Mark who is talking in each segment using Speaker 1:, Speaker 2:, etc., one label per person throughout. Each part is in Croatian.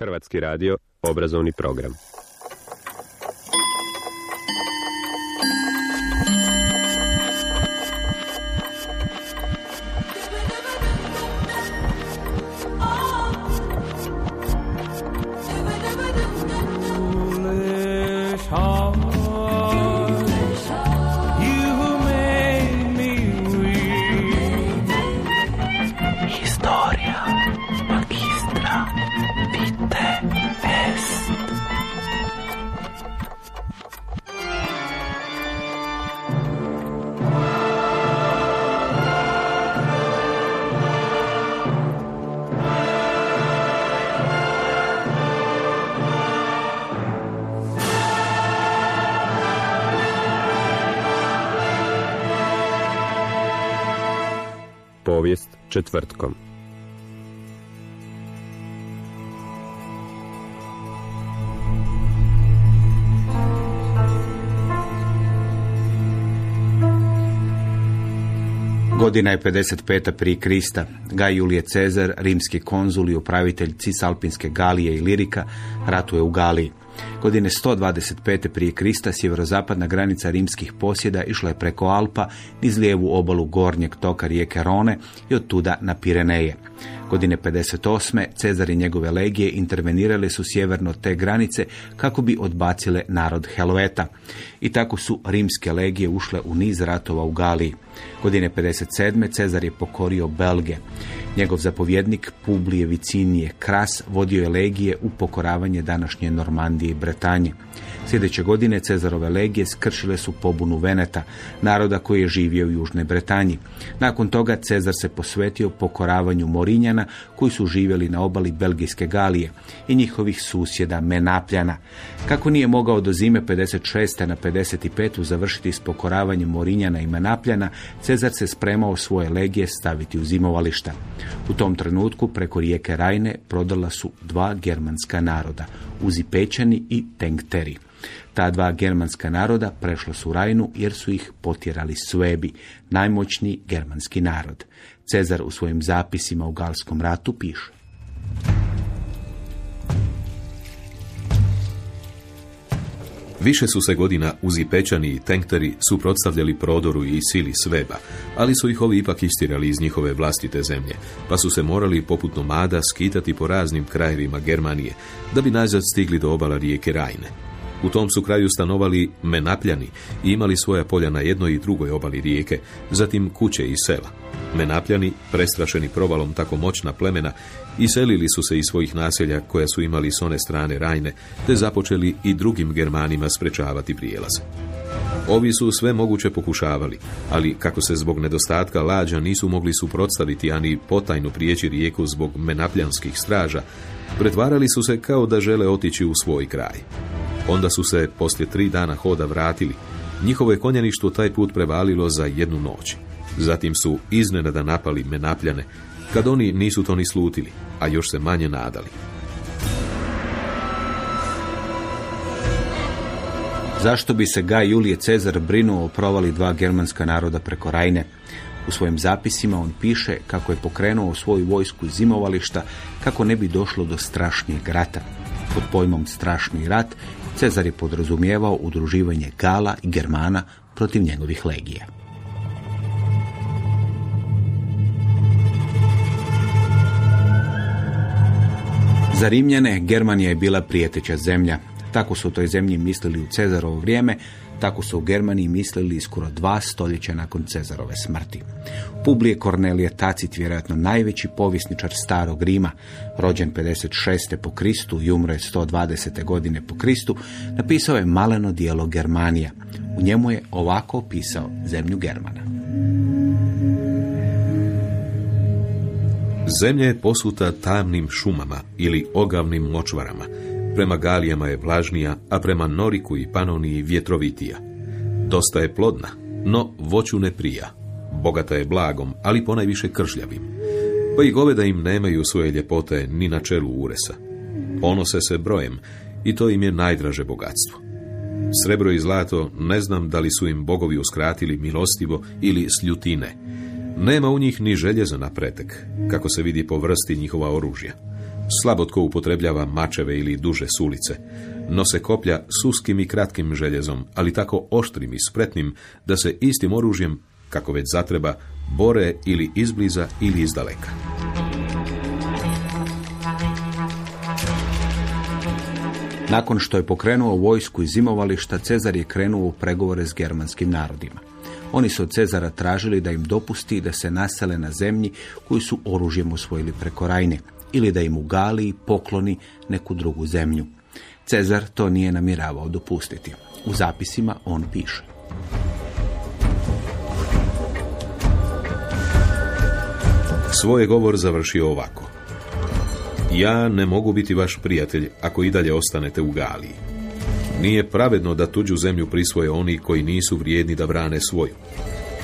Speaker 1: Hrvatski radio, obrazovni program. Četvrtkom.
Speaker 2: Godina je 55. prije Krista. Gaj Julije Cezar, rimski konzul i upravitelj Cisalpinske Galije i Lirika, ratuje u Galiji. Godine 125. prije Krista sjeverozapadna granica rimskih posjeda išla je preko Alpa niz lijevu obalu gornjeg toka rijeke Rone i od tuda na Pireneje. Godine 58. Cezar i njegove legije intervenirale su sjeverno te granice kako bi odbacile narod Helveta. I tako su rimske legije ušle u niz ratova u Galiji. Godine 57. Cezar je pokorio Belge. Njegov zapovjednik Publije Vicinije Kras vodio je legije u pokoravanje današnje Normandije i Bretanje. Sljedeće godine Cezarove legije skršile su pobunu Veneta, naroda koji je živio u Južnoj Bretanji. Nakon toga Cezar se posvetio pokoravanju Morinjana koji su živjeli na obali Belgijske Galije i njihovih susjeda Menapljana. Kako nije mogao do zime 56. na 55. završiti s pokoravanjem Morinjana i Menapljana, Cezar se spremao svoje legije staviti u zimovališta. U tom trenutku preko rijeke Rajne prodala su dva germanska naroda, Uzipečani i Tengteri. Ta dva germanska naroda prešla su Rajnu jer su ih potjerali Svebi, najmoćniji germanski narod. Cezar u svojim zapisima u Galskom ratu piše.
Speaker 3: Više su se godina uzipečani i tenkteri suprotstavljali prodoru i sili sveba, ali su ih ovi ipak istirali iz njihove vlastite zemlje, pa su se morali poput nomada skitati po raznim krajevima Germanije, da bi nazad stigli do obala rijeke Rajne. U tom su kraju stanovali Menapljani i imali svoja polja na jednoj i drugoj obali rijeke, zatim kuće i sela. Menapljani, prestrašeni provalom tako moćna plemena, iselili su se iz svojih naselja koja su imali s one strane Rajne, te započeli i drugim Germanima sprečavati prijelaz. Ovi su sve moguće pokušavali, ali kako se zbog nedostatka lađa nisu mogli suprotstaviti ani potajno prijeći rijeku zbog menapljanskih straža, pretvarali su se kao da žele otići u svoj kraj. Onda su se poslije tri dana hoda vratili. Njihovo je konjaništvo taj put prevalilo za jednu noć. Zatim su iznenada napali menapljane, kad oni nisu to ni slutili, a još se manje nadali.
Speaker 2: Zašto bi se Gaj Julije Cezar brinuo o provali dva germanska naroda preko Rajne? U svojim zapisima on piše kako je pokrenuo svoju vojsku zimovališta kako ne bi došlo do strašnijeg rata. Pod pojmom strašni rat Cezar je podrazumijevao udruživanje Gala i Germana protiv njegovih legija. Za Rimljane Germanija je bila prijeteća zemlja. Tako su u toj zemlji mislili u Cezarovo vrijeme, tako su u Germaniji mislili skoro dva stoljeća nakon Cezarove smrti. Publije Kornelije Tacit, vjerojatno najveći povjesničar starog Rima, rođen 56. po Kristu i umro je 120. godine po Kristu, napisao je maleno dijelo Germanija. U njemu je ovako opisao zemlju Germana.
Speaker 3: Zemlja je posuta tamnim šumama ili ogavnim močvarama. Prema Galijama je vlažnija, a prema Noriku i Panoniji vjetrovitija. Dosta je plodna, no voću ne prija. Bogata je blagom, ali ponajviše kržljavim. Pa i goveda im nemaju svoje ljepote ni na čelu uresa. Onose se brojem i to im je najdraže bogatstvo. Srebro i zlato ne znam da li su im bogovi uskratili milostivo ili sljutine. Nema u njih ni željeza na pretek, kako se vidi po vrsti njihova oružja. Slabo upotrebljava mačeve ili duže sulice. Nose koplja s uskim i kratkim željezom, ali tako oštrim i spretnim da se istim oružjem, kako već zatreba, bore ili izbliza ili izdaleka.
Speaker 2: Nakon što je pokrenuo vojsku iz zimovališta, Cezar je krenuo u pregovore s germanskim narodima. Oni su od Cezara tražili da im dopusti da se nasele na zemlji koju su oružjem osvojili preko Rajne ili da im u Galiji pokloni neku drugu zemlju. Cezar to nije namjeravao dopustiti. U zapisima on piše.
Speaker 3: Svoj govor završio ovako. Ja ne mogu biti vaš prijatelj ako i dalje ostanete u Galiji. Nije pravedno da tuđu zemlju prisvoje oni koji nisu vrijedni da brane svoju.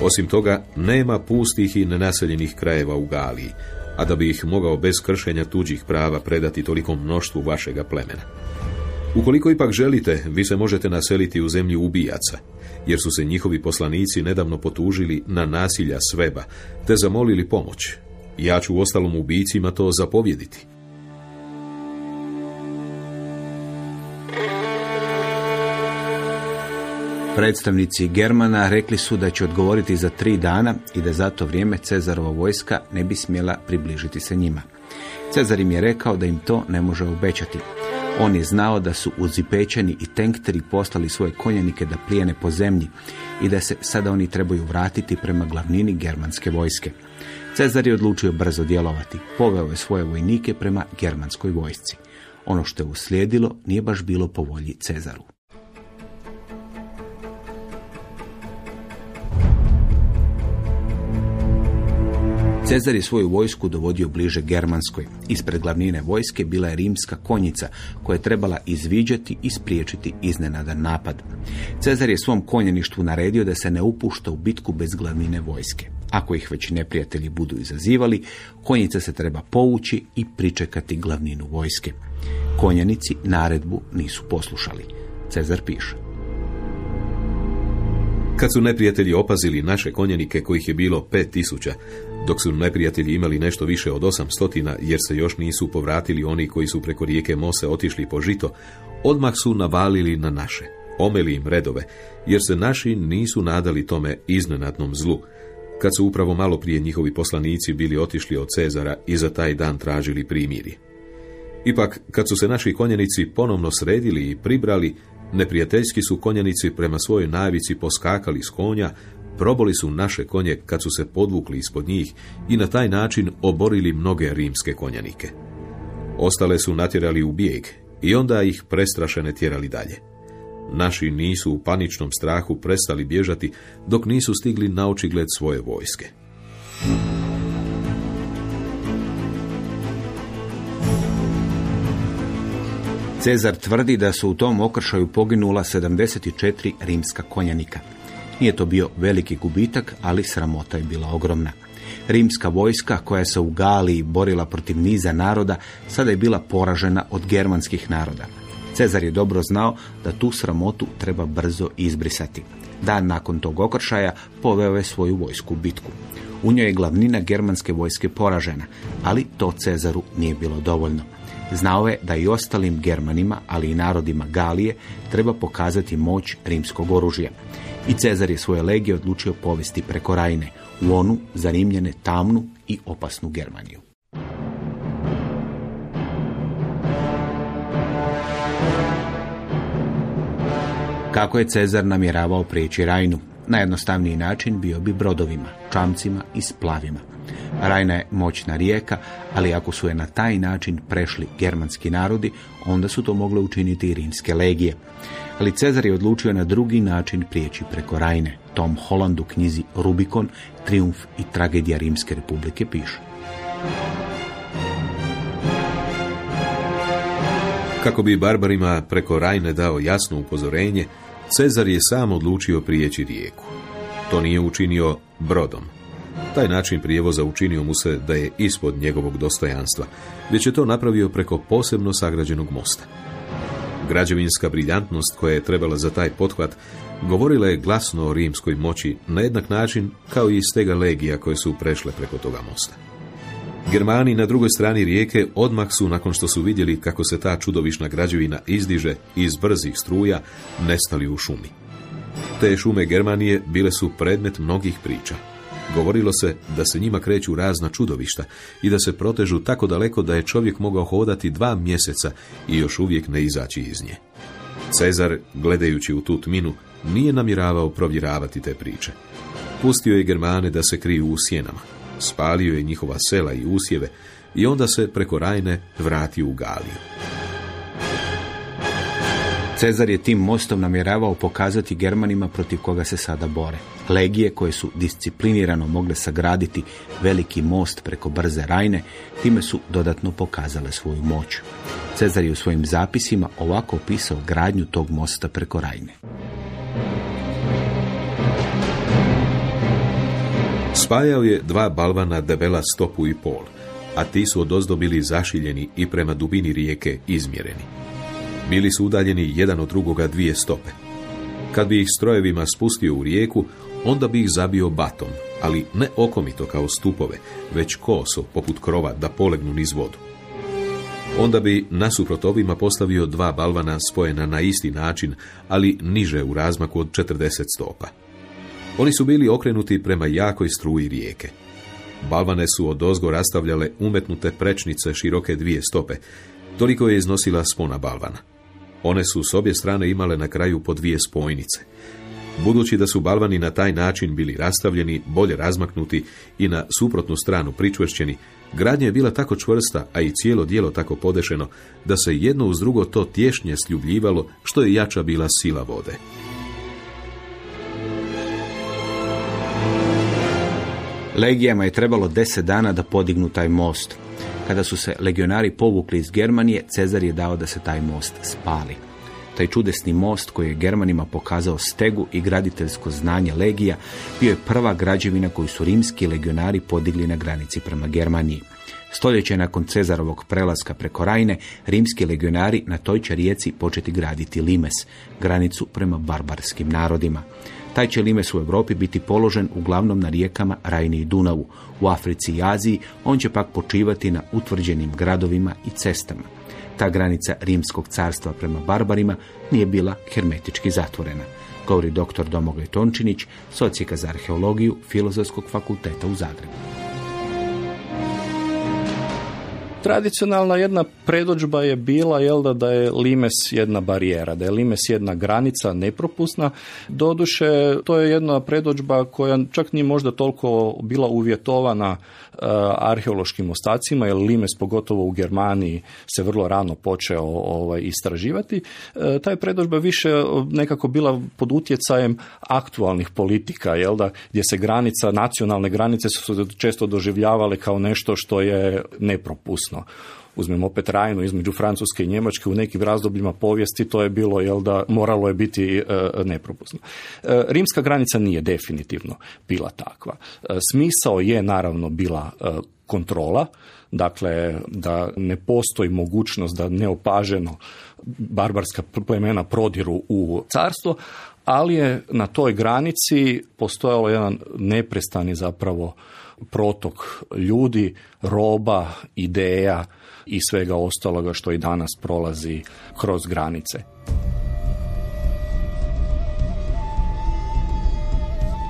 Speaker 3: Osim toga, nema pustih i nenaseljenih krajeva u Galiji, a da bi ih mogao bez kršenja tuđih prava predati tolikom mnoštvu vašega plemena. Ukoliko ipak želite, vi se možete naseliti u zemlji ubijaca, jer su se njihovi poslanici nedavno potužili na nasilja sveba, te zamolili pomoć. Ja ću ostalom ubijcima to zapovjediti.
Speaker 2: Predstavnici Germana rekli su da će odgovoriti za tri dana i da za to vrijeme Cezarova vojska ne bi smjela približiti se njima. Cezar im je rekao da im to ne može obećati. On je znao da su uzipečeni i tenkteri poslali svoje konjanike da plijene po zemlji i da se sada oni trebaju vratiti prema glavnini germanske vojske. Cezar je odlučio brzo djelovati. Poveo je svoje vojnike prema germanskoj vojsci. Ono što je uslijedilo nije baš bilo po volji Cezaru. Cezar je svoju vojsku dovodio bliže Germanskoj. Ispred glavnine vojske bila je rimska konjica koja je trebala izviđati i spriječiti iznenadan napad. Cezar je svom konjeništvu naredio da se ne upušta u bitku bez glavnine vojske. Ako ih već neprijatelji budu izazivali, konjica se treba povući i pričekati glavninu vojske. Konjanici naredbu nisu poslušali. Cezar piše.
Speaker 3: Kad su neprijatelji opazili naše konjenike, kojih je bilo pet tisuća, dok su neprijatelji imali nešto više od osam stotina, jer se još nisu povratili oni koji su preko rijeke Mose otišli po žito, odmah su navalili na naše, omeli im redove, jer se naši nisu nadali tome iznenadnom zlu, kad su upravo malo prije njihovi poslanici bili otišli od Cezara i za taj dan tražili primiri. Ipak, kad su se naši konjenici ponovno sredili i pribrali, neprijateljski su konjenici prema svojoj navici poskakali s konja, proboli su naše konje kad su se podvukli ispod njih i na taj način oborili mnoge rimske konjanike. Ostale su natjerali u bijeg i onda ih prestrašene tjerali dalje. Naši nisu u paničnom strahu prestali bježati dok nisu stigli na očigled svoje vojske.
Speaker 2: Cezar tvrdi da su u tom okršaju poginula 74 rimska konjanika. Nije to bio veliki gubitak, ali sramota je bila ogromna. Rimska vojska koja se u Galiji borila protiv niza naroda sada je bila poražena od germanskih naroda. Cezar je dobro znao da tu sramotu treba brzo izbrisati. Dan nakon tog okršaja poveo je svoju vojsku u bitku. U njoj je glavnina germanske vojske poražena, ali to Cezaru nije bilo dovoljno. Znao je da i ostalim Germanima, ali i narodima Galije, treba pokazati moć rimskog oružja. I Cezar je svoje legije odlučio povesti preko Rajne, u onu zarimljene tamnu i opasnu Germaniju. Kako je Cezar namjeravao prijeći Rajnu? Najjednostavniji način bio bi brodovima, čamcima i splavima. Rajna je moćna rijeka, ali ako su je na taj način prešli germanski narodi, onda su to mogle učiniti i rimske legije. Ali Cezar je odlučio na drugi način prijeći preko Rajne. Tom Hollandu knjizi Rubikon, Triumf i tragedija Rimske republike piše.
Speaker 3: Kako bi barbarima preko Rajne dao jasno upozorenje, Cezar je sam odlučio prijeći rijeku. To nije učinio brodom. Taj način prijevoza učinio mu se da je ispod njegovog dostojanstva, već je to napravio preko posebno sagrađenog mosta. Građevinska briljantnost koja je trebala za taj pothvat govorila je glasno o rimskoj moći na jednak način kao i stega legija koje su prešle preko toga mosta. Germani na drugoj strani rijeke odmah su, nakon što su vidjeli kako se ta čudovišna građevina izdiže iz brzih struja, nestali u šumi. Te šume Germanije bile su predmet mnogih priča. Govorilo se da se njima kreću razna čudovišta i da se protežu tako daleko da je čovjek mogao hodati dva mjeseca i još uvijek ne izaći iz nje. Cezar, gledajući u tu tminu, nije namjeravao provjeravati te priče. Pustio je Germane da se kriju u sjenama. Spalio je njihova sela i usjeve i onda se preko Rajne vratio u Galiju.
Speaker 2: Cezar je tim mostom namjeravao pokazati Germanima protiv koga se sada bore. Legije koje su disciplinirano mogle sagraditi veliki most preko brze Rajne, time su dodatno pokazale svoju moć. Cezar je u svojim zapisima ovako opisao gradnju tog mosta preko Rajne.
Speaker 3: Spajao je dva balvana debela stopu i pol, a ti su odozdo bili zašiljeni i prema dubini rijeke izmjereni. Bili su udaljeni jedan od drugoga dvije stope. Kad bi ih strojevima spustio u rijeku, onda bi ih zabio batom, ali ne okomito kao stupove, već koso, poput krova, da polegnu niz vodu. Onda bi nasuprot ovima postavio dva balvana spojena na isti način, ali niže u razmaku od 40 stopa. Oni su bili okrenuti prema jakoj struji rijeke. Balvane su od ozgo rastavljale umetnute prečnice široke dvije stope. Toliko je iznosila spona balvana. One su s obje strane imale na kraju po dvije spojnice. Budući da su balvani na taj način bili rastavljeni, bolje razmaknuti i na suprotnu stranu pričvršćeni, gradnja je bila tako čvrsta, a i cijelo dijelo tako podešeno, da se jedno uz drugo to tješnje sljubljivalo, što je jača bila sila vode.
Speaker 2: Legijama je trebalo deset dana da podignu taj most. Kada su se legionari povukli iz Germanije, Cezar je dao da se taj most spali. Taj čudesni most koji je Germanima pokazao stegu i graditeljsko znanje legija bio je prva građevina koju su rimski legionari podigli na granici prema Germaniji. Stoljeće nakon Cezarovog prelaska preko Rajne, rimski legionari na toj će rijeci početi graditi Limes, granicu prema barbarskim narodima. Taj će limes u Europi biti položen uglavnom na rijekama Rajni i Dunavu. U Africi i Aziji on će pak počivati na utvrđenim gradovima i cestama. Ta granica rimskog carstva prema barbarima nije bila hermetički zatvorena, govori dr. Domagoj Tončinić, socijeka za arheologiju Filozofskog fakulteta u Zagrebu.
Speaker 4: Tradicionalna jedna predođba je bila jel da, da je limes jedna barijera, da je limes jedna granica nepropusna. Doduše, to je jedna predođba koja čak nije možda toliko bila uvjetovana uh, arheološkim ostacima, jer limes pogotovo u Germaniji se vrlo rano počeo ovaj, istraživati. Uh, ta je predođba više nekako bila pod utjecajem aktualnih politika, jel da, gdje se granica, nacionalne granice su često doživljavale kao nešto što je nepropusno uzmemo opet Rajnu između Francuske i Njemačke u nekim razdobljima povijesti, to je bilo, jel da, moralo je biti e, nepropusno. E, rimska granica nije definitivno bila takva. E, smisao je naravno bila kontrola, dakle da ne postoji mogućnost da neopaženo barbarska plemena prodiru u carstvo, ali je na toj granici postojalo jedan neprestani zapravo protok ljudi, roba, ideja i svega ostaloga što i danas prolazi kroz granice.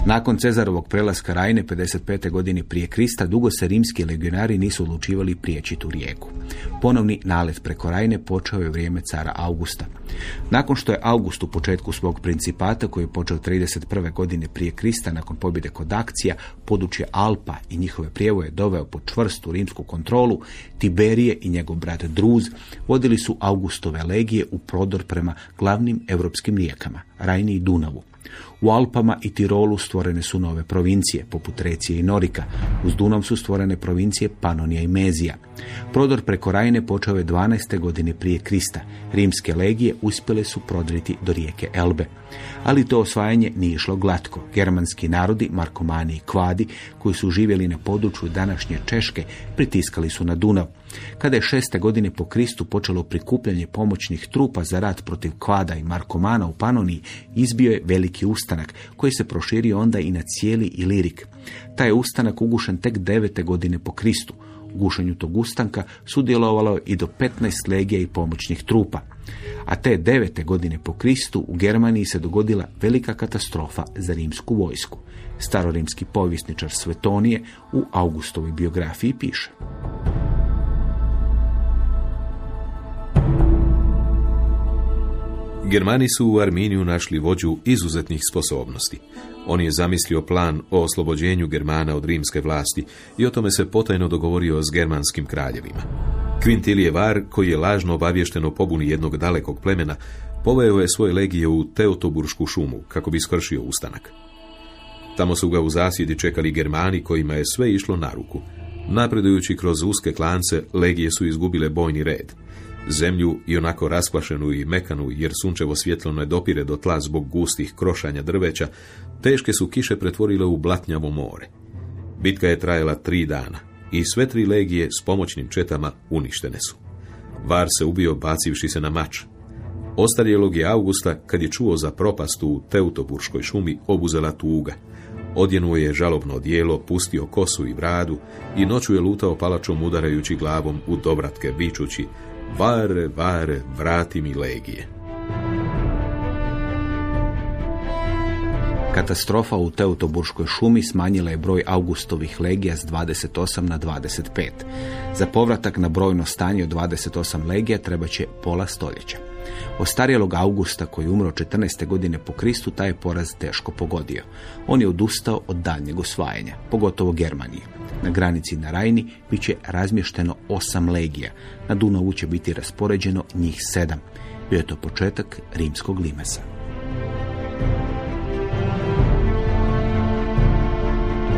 Speaker 2: Nakon Cezarovog prelaska Rajne 55. godine prije Krista dugo se rimski legionari nisu odlučivali prijeći tu rijeku. Ponovni nalet preko Rajne počeo je vrijeme cara Augusta. Nakon što je August u početku svog principata koji je počeo 31. godine prije Krista nakon pobjede kod akcija područje Alpa i njihove prijevoje doveo pod čvrstu rimsku kontrolu, Tiberije i njegov brat Druz vodili su Augustove legije u prodor prema glavnim europskim rijekama, Rajni i Dunavu. U Alpama i Tirolu stvorene su nove provincije, poput Recije i Norika. Uz Dunav su stvorene provincije Panonija i Mezija. Prodor preko Rajne počeo je 12. godine prije Krista. Rimske legije uspjele su prodriti do rijeke Elbe. Ali to osvajanje nije išlo glatko. Germanski narodi, Markomani i Kvadi, koji su živjeli na području današnje Češke, pritiskali su na Dunav. Kada je šeste godine po Kristu počelo prikupljanje pomoćnih trupa za rat protiv Kvada i Markomana u Panoniji, izbio je veliki ustanak koji se proširio onda i na cijeli Ilirik. Taj je ustanak ugušen tek devete godine po Kristu. gušenju tog ustanka sudjelovalo je i do 15 legija i pomoćnih trupa. A te devete godine po Kristu u Germaniji se dogodila velika katastrofa za rimsku vojsku. Starorimski povjesničar Svetonije u Augustovoj biografiji piše.
Speaker 3: Germani su u Arminiju našli vođu izuzetnih sposobnosti. On je zamislio plan o oslobođenju Germana od rimske vlasti i o tome se potajno dogovorio s germanskim kraljevima. Quintilije Var, koji je lažno obavješten o pobuni jednog dalekog plemena, poveo je svoje legije u Teotoburšku šumu kako bi skršio ustanak. Tamo su ga u zasjedi čekali Germani kojima je sve išlo na ruku. Napredujući kroz uske klance, legije su izgubile bojni red. Zemlju i onako raskvašenu i mekanu, jer sunčevo svjetlo ne dopire do tla zbog gustih krošanja drveća, teške su kiše pretvorile u blatnjavo more. Bitka je trajala tri dana i sve tri legije s pomoćnim četama uništene su. Var se ubio bacivši se na mač. Ostarjelog je Augusta, kad je čuo za propast u Teutoburškoj šumi, obuzela tuga. Odjenuo je žalobno odijelo, pustio kosu i bradu i noću je lutao palačom udarajući glavom u dobratke, vičući Vare, vare, vrati mi legije.
Speaker 2: Katastrofa u Teutoburškoj šumi smanjila je broj Augustovih legija s 28 na 25. Za povratak na brojno stanje od 28 legija treba će pola stoljeća. Ostarjelog Augusta koji umro 14. godine po Kristu taj je poraz teško pogodio. On je odustao od daljnjeg osvajanja, pogotovo Germanije. Na granici na Rajni bit će razmješteno osam legija. Na Dunavu će biti raspoređeno njih sedam. Bio je to početak rimskog limesa.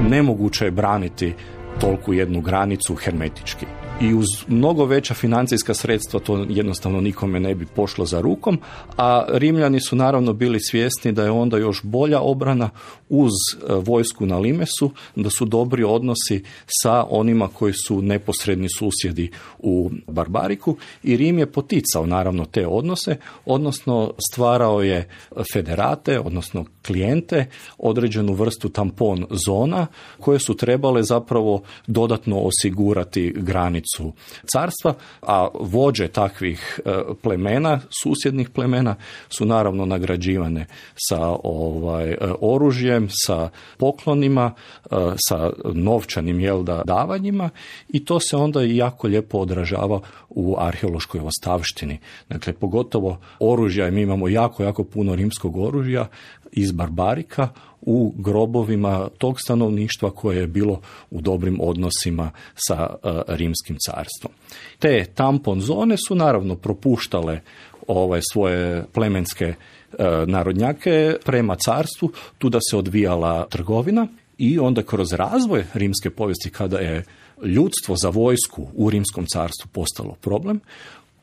Speaker 4: Nemoguće je braniti tolku jednu granicu hermetički. I uz mnogo veća financijska sredstva to jednostavno nikome ne bi pošlo za rukom, a Rimljani su naravno bili svjesni da je onda još bolja obrana uz e, vojsku na Limesu, da su dobri odnosi sa onima koji su neposredni susjedi u Barbariku. I Rim je poticao naravno te odnose, odnosno stvarao je federate, odnosno klijente, određenu vrstu tampon zona koje su trebale zapravo dodatno osigurati granicu carstva, a vođe takvih e, plemena, susjednih plemena su naravno nagrađivane sa ovaj e, oružjem, sa poklonima, e, sa novčanim jel da davanjima i to se onda jako lijepo odražava u arheološkoj ostavštini. Dakle, pogotovo oružja, mi imamo jako, jako puno rimskog oružja iz Barbarika u grobovima tog stanovništva koje je bilo u dobrim odnosima sa e, rimskim carstvom. Te tampon zone su naravno propuštale ove svoje plemenske e, narodnjake prema carstvu, tu da se odvijala trgovina i onda kroz razvoj rimske povijesti kada je ljudstvo za vojsku u rimskom carstvu postalo problem,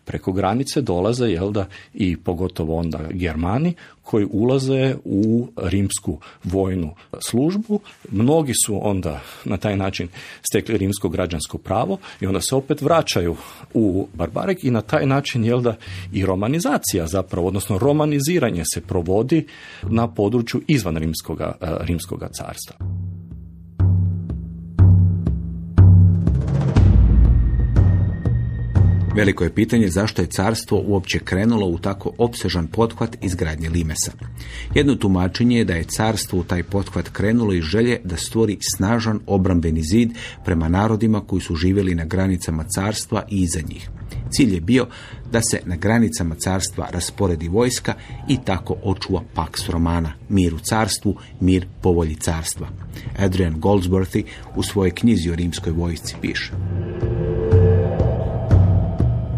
Speaker 4: preko granice dolaze jel da i pogotovo onda Germani koji ulaze u rimsku vojnu službu. Mnogi su onda na taj način stekli rimsko građansko pravo i onda se opet vraćaju u Barbarek i na taj način jel da i romanizacija zapravo, odnosno romaniziranje se provodi na području izvan rimskoga, eh, rimskoga carstva.
Speaker 2: Veliko je pitanje zašto je carstvo uopće krenulo u tako opsežan pothvat izgradnje Limesa. Jedno tumačenje je da je carstvo u taj pothvat krenulo iz želje da stvori snažan obrambeni zid prema narodima koji su živjeli na granicama carstva i iza njih. Cilj je bio da se na granicama carstva rasporedi vojska i tako očuva Pax Romana, mir u carstvu, mir po volji carstva. Adrian Goldsworthy u svojoj knjizi o rimskoj vojsci piše.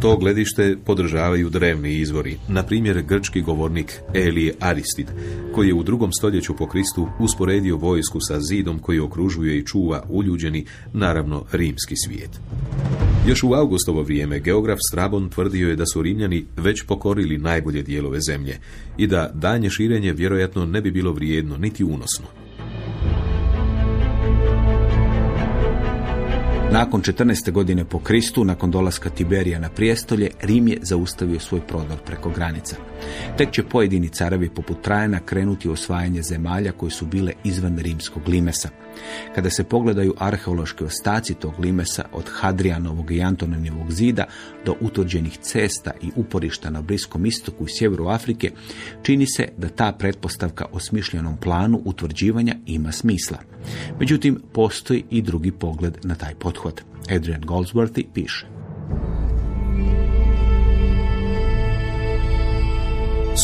Speaker 3: To gledište podržavaju drevni izvori, na primjer grčki govornik Elije Aristid, koji je u drugom stoljeću po Kristu usporedio vojsku sa zidom koji okružuje i čuva uljuđeni, naravno, rimski svijet. Još u Augustovo vrijeme geograf Strabon tvrdio je da su Rimljani već pokorili najbolje dijelove zemlje i da danje širenje vjerojatno ne bi bilo vrijedno niti unosno.
Speaker 2: Nakon 14. godine po Kristu, nakon dolaska Tiberija na prijestolje, Rim je zaustavio svoj prodor preko granica. Tek će pojedini carevi poput Trajana krenuti u osvajanje zemalja koje su bile izvan rimskog limesa. Kada se pogledaju arheološki ostaci tog limesa od Hadrianovog i Antoninjevog zida do utvrđenih cesta i uporišta na Bliskom istoku i sjeveru Afrike, čini se da ta pretpostavka o smišljenom planu utvrđivanja ima smisla. Međutim, postoji i drugi pogled na taj pothod. Adrian Goldsworthy piše.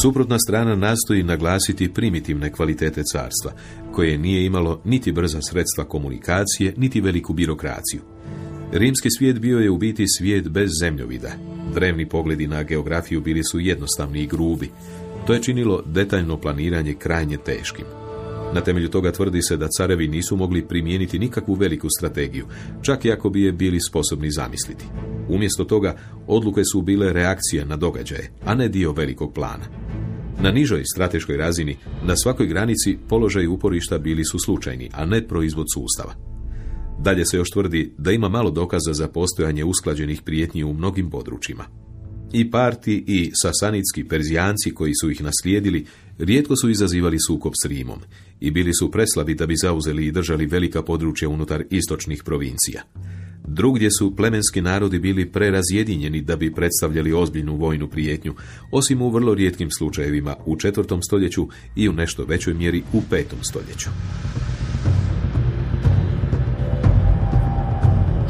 Speaker 3: Suprotna strana nastoji naglasiti primitivne kvalitete carstva, koje nije imalo niti brza sredstva komunikacije, niti veliku birokraciju. Rimski svijet bio je u biti svijet bez zemljovida. Drevni pogledi na geografiju bili su jednostavni i grubi. To je činilo detaljno planiranje krajnje teškim. Na temelju toga tvrdi se da carevi nisu mogli primijeniti nikakvu veliku strategiju, čak i ako bi je bili sposobni zamisliti. Umjesto toga, odluke su bile reakcije na događaje, a ne dio velikog plana. Na nižoj strateškoj razini, na svakoj granici, položaj uporišta bili su slučajni, a ne proizvod sustava. Dalje se još tvrdi da ima malo dokaza za postojanje usklađenih prijetnji u mnogim područjima. I Parti i Sasanitski Perzijanci koji su ih naslijedili rijetko su izazivali sukob s Rimom i bili su preslabi da bi zauzeli i držali velika područja unutar istočnih provincija. Drugdje su plemenski narodi bili prerazjedinjeni da bi predstavljali ozbiljnu vojnu prijetnju, osim u vrlo rijetkim slučajevima u četvrtom stoljeću i u nešto većoj mjeri u petom stoljeću.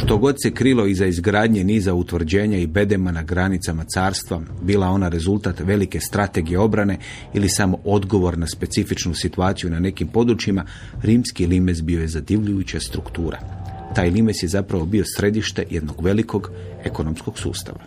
Speaker 2: Što god se krilo iza izgradnje niza utvrđenja i bedema na granicama carstva, bila ona rezultat velike strategije obrane ili samo odgovor na specifičnu situaciju na nekim područjima, rimski limes bio je zadivljujuća struktura. Taj limes je zapravo bio središte jednog velikog ekonomskog sustava.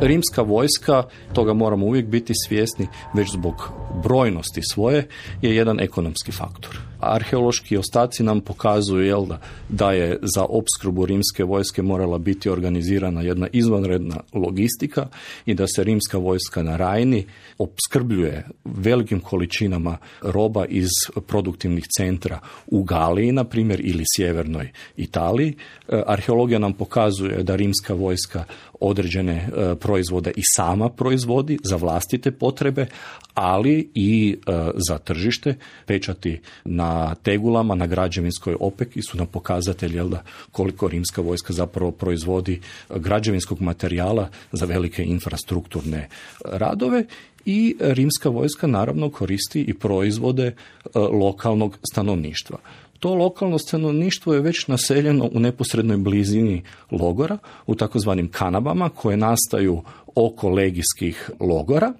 Speaker 4: Rimska vojska, toga moramo uvijek biti svjesni, već zbog brojnosti svoje, je jedan ekonomski faktor. Arheološki ostaci nam pokazuju jel, da, da je za opskrbu rimske vojske morala biti organizirana jedna izvanredna logistika i da se rimska vojska na Rajni opskrbljuje velikim količinama roba iz produktivnih centra u Galiji, na primjer, ili sjevernoj Italiji. E, arheologija nam pokazuje da rimska vojska određene e, proizvode i sama proizvodi za vlastite potrebe, ali i e, za tržište. Pečati na tegulama, na građevinskoj opeki su nam pokazatelj jel da, koliko rimska vojska zapravo proizvodi građevinskog materijala za velike infrastrukturne radove i rimska vojska naravno koristi i proizvode e, lokalnog stanovništva. To lokalno stanovništvo je već naseljeno u neposrednoj blizini logora, u takozvanim kanabama koje nastaju oko legijskih logora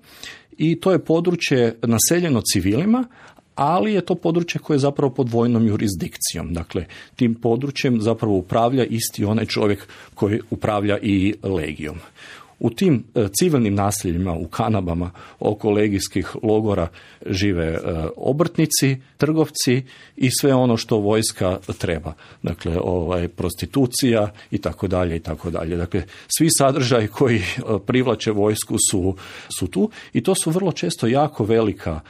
Speaker 4: i to je područje naseljeno civilima, ali je to područje koje je zapravo pod vojnom jurisdikcijom. Dakle, tim područjem zapravo upravlja isti onaj čovjek koji upravlja i legijom. U tim e, civilnim naseljima, u kanabama oko legijskih logora žive e, obrtnici, trgovci i sve ono što vojska treba. Dakle, ovaj, prostitucija i tako dalje i tako dalje. Dakle, svi sadržaji koji e, privlače vojsku su, su tu i to su vrlo često jako velika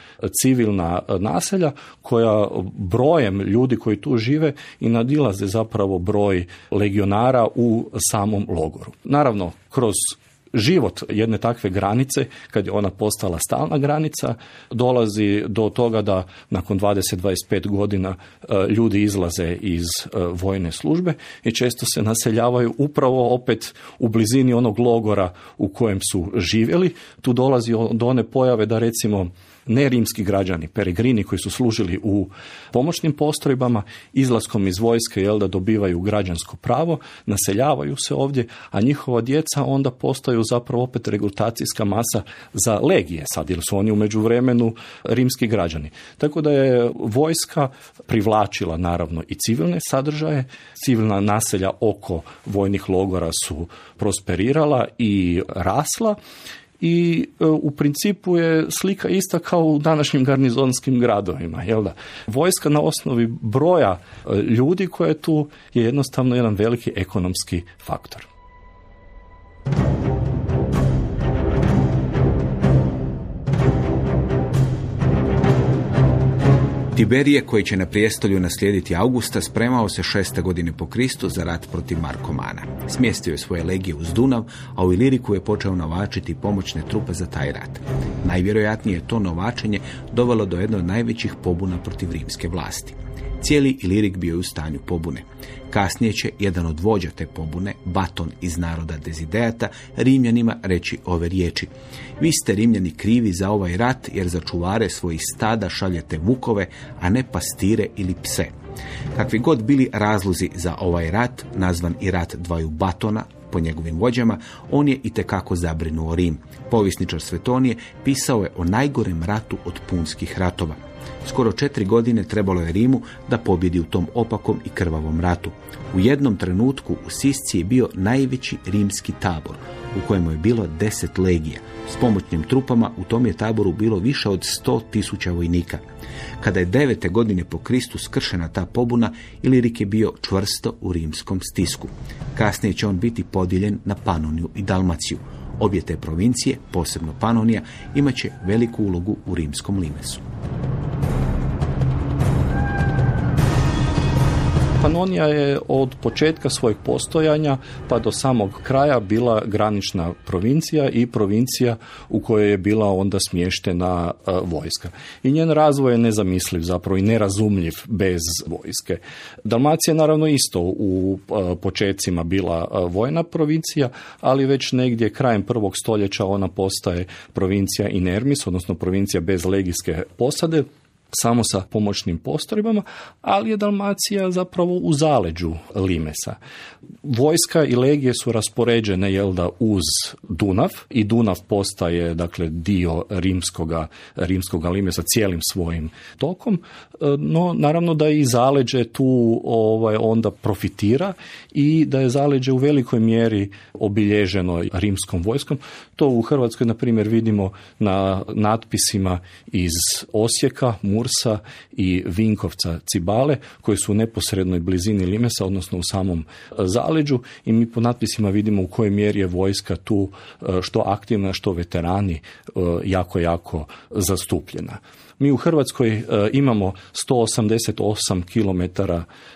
Speaker 4: civilna naselja koja brojem ljudi koji tu žive i nadilaze zapravo broj legionara u samom logoru. Naravno, kroz život jedne takve granice, kad je ona postala stalna granica, dolazi do toga da nakon 20-25 godina e, ljudi izlaze iz e, vojne službe i često se naseljavaju upravo opet u blizini onog logora u kojem su živjeli. Tu dolazi do one pojave da recimo nerimski građani, peregrini koji su služili u pomoćnim postrojbama, izlaskom iz vojske jel da dobivaju građansko pravo, naseljavaju se ovdje, a njihova djeca onda postaju zapravo opet regrutacijska masa za legije sad, jer su oni u međuvremenu rimski građani. Tako da je vojska privlačila naravno i civilne sadržaje, civilna naselja oko vojnih logora su prosperirala i rasla i e, u principu je slika ista kao u današnjim garnizonskim gradovima. Jel da? Vojska na osnovi broja e, ljudi koje tu je jednostavno jedan veliki ekonomski faktor.
Speaker 2: Tiberije, koji će na prijestolju naslijediti Augusta, spremao se šeste godine po Kristu za rat protiv Markomana. Smjestio je svoje legije uz Dunav, a u Iliriku je počeo novačiti pomoćne trupe za taj rat. Najvjerojatnije je to novačenje dovelo do jedne od najvećih pobuna protiv rimske vlasti. Cijeli Ilirik bio je u stanju pobune. Kasnije će jedan od vođa te pobune, Baton iz naroda Dezideata, Rimljanima reći ove riječi. Vi ste Rimljani krivi za ovaj rat jer za čuvare svojih stada šaljete vukove, a ne pastire ili pse. Kakvi god bili razlozi za ovaj rat, nazvan i rat dvaju Batona, po njegovim vođama, on je i tekako zabrinuo Rim. Povisničar Svetonije pisao je o najgorem ratu od punskih ratova. Skoro četiri godine trebalo je Rimu da pobjedi u tom opakom i krvavom ratu. U jednom trenutku u Sisci je bio najveći rimski tabor, u kojemu je bilo deset legija. S pomoćnim trupama u tom je taboru bilo više od sto tisuća vojnika. Kada je devete godine po Kristu skršena ta pobuna, Ilirik je bio čvrsto u rimskom stisku. Kasnije će on biti podijeljen na Panoniju i Dalmaciju. Obje te provincije, posebno Panonija, imat će veliku ulogu u rimskom limesu.
Speaker 4: Panonija je od početka svojeg postojanja pa do samog kraja bila granična provincija i provincija u kojoj je bila onda smještena e, vojska. I njen razvoj je nezamisliv zapravo i nerazumljiv bez vojske. Dalmacija je naravno isto u e, počecima bila e, vojna provincija, ali već negdje krajem prvog stoljeća ona postaje provincija inermis, odnosno provincija bez legijske posade, samo sa pomoćnim postrojbama, ali je Dalmacija zapravo u zaleđu Limesa. Vojska i legije su raspoređene jel da uz Dunav i Dunav postaje dakle dio rimskoga, rimskoga Limesa cijelim svojim tokom, e, no naravno da i zaleđe tu ovaj, onda profitira i da je zaleđe u velikoj mjeri obilježeno rimskom vojskom. To u Hrvatskoj na primjer vidimo na natpisima iz Osijeka, Mursa i Vinkovca Cibale koji su u neposrednoj blizini Limesa, odnosno u samom e, zaleđu i mi po natpisima vidimo u kojoj mjeri je vojska tu e, što aktivna, što veterani e, jako, jako zastupljena. Mi u Hrvatskoj imamo 188 km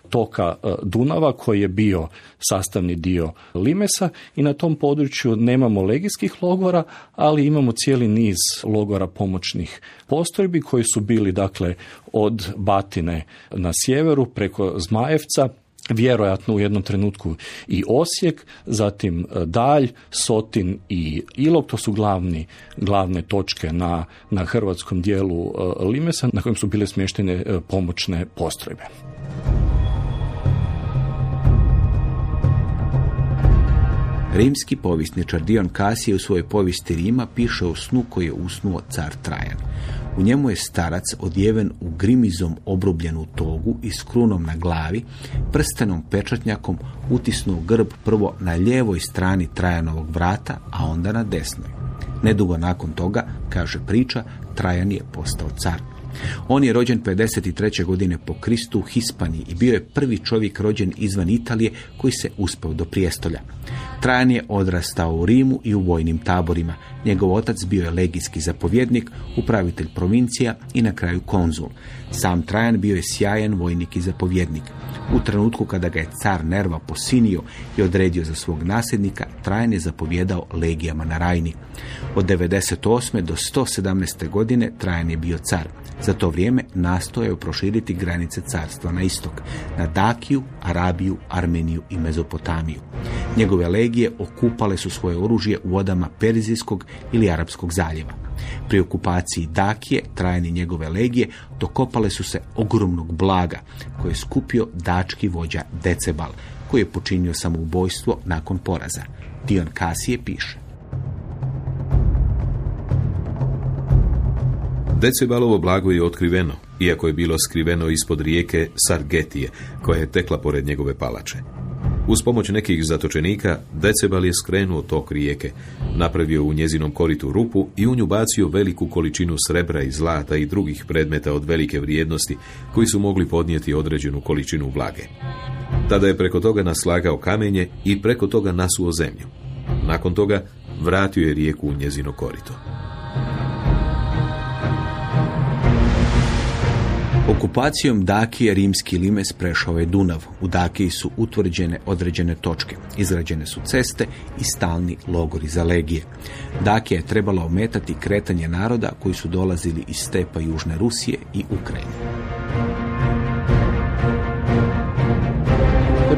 Speaker 4: toka Dunava koji je bio sastavni dio Limesa i na tom području nemamo legijskih logora, ali imamo cijeli niz logora pomoćnih postrojbi koji su bili dakle od Batine na sjeveru preko Zmajevca vjerojatno u jednom trenutku i Osijek, zatim e, Dalj, Sotin i Ilok, to su glavni, glavne točke na, na hrvatskom dijelu e, Limesa na kojem su bile smještene e, pomoćne postrojbe.
Speaker 2: Rimski povisničar Dion Kasije u svojoj povijesti Rima piše o snu koji je usnuo car Trajan. U njemu je starac odjeven u grimizom obrubljenu togu i s krunom na glavi, prstenom pečatnjakom utisnuo grb prvo na lijevoj strani Trajanovog vrata, a onda na desnoj. Nedugo nakon toga, kaže priča, Trajan je postao car. On je rođen 53. godine po Kristu u Hispaniji i bio je prvi čovjek rođen izvan Italije koji se uspeo do prijestolja. Trajan je odrastao u Rimu i u vojnim taborima. Njegov otac bio je legijski zapovjednik, upravitelj provincija i na kraju konzul. Sam Trajan bio je sjajan vojnik i zapovjednik. U trenutku kada ga je car Nerva posinio i odredio za svog nasljednika, Trajan je zapovjedao legijama na Rajni. Od 98. do 117. godine Trajan je bio car. Za to vrijeme nastojao proširiti granice carstva na istok, na Dakiju, Arabiju, Armeniju i Mezopotamiju. Njegove legije okupale su svoje oružje u vodama Perizijskog ili Arapskog zaljeva. Pri okupaciji Dakije, trajani njegove legije, dokopale su se ogromnog blaga koje je skupio dački vođa Decebal, koji je počinio samoubojstvo nakon poraza. Dion Kasije piše.
Speaker 3: Decebalovo blago je otkriveno, iako je bilo skriveno ispod rijeke Sargetije, koja je tekla pored njegove palače. Uz pomoć nekih zatočenika, Decebal je skrenuo tok rijeke, napravio u njezinom koritu rupu i u nju bacio veliku količinu srebra i zlata i drugih predmeta od velike vrijednosti koji su mogli podnijeti određenu količinu vlage. Tada je preko toga naslagao kamenje i preko toga nasuo zemlju. Nakon toga vratio je rijeku u njezino korito.
Speaker 2: Okupacijom Dakije rimski limes prešao je Dunav. U Dakiji su utvrđene određene točke. Izrađene su ceste i stalni logori za legije. Dakija je trebala ometati kretanje naroda koji su dolazili iz stepa Južne Rusije i Ukrajine.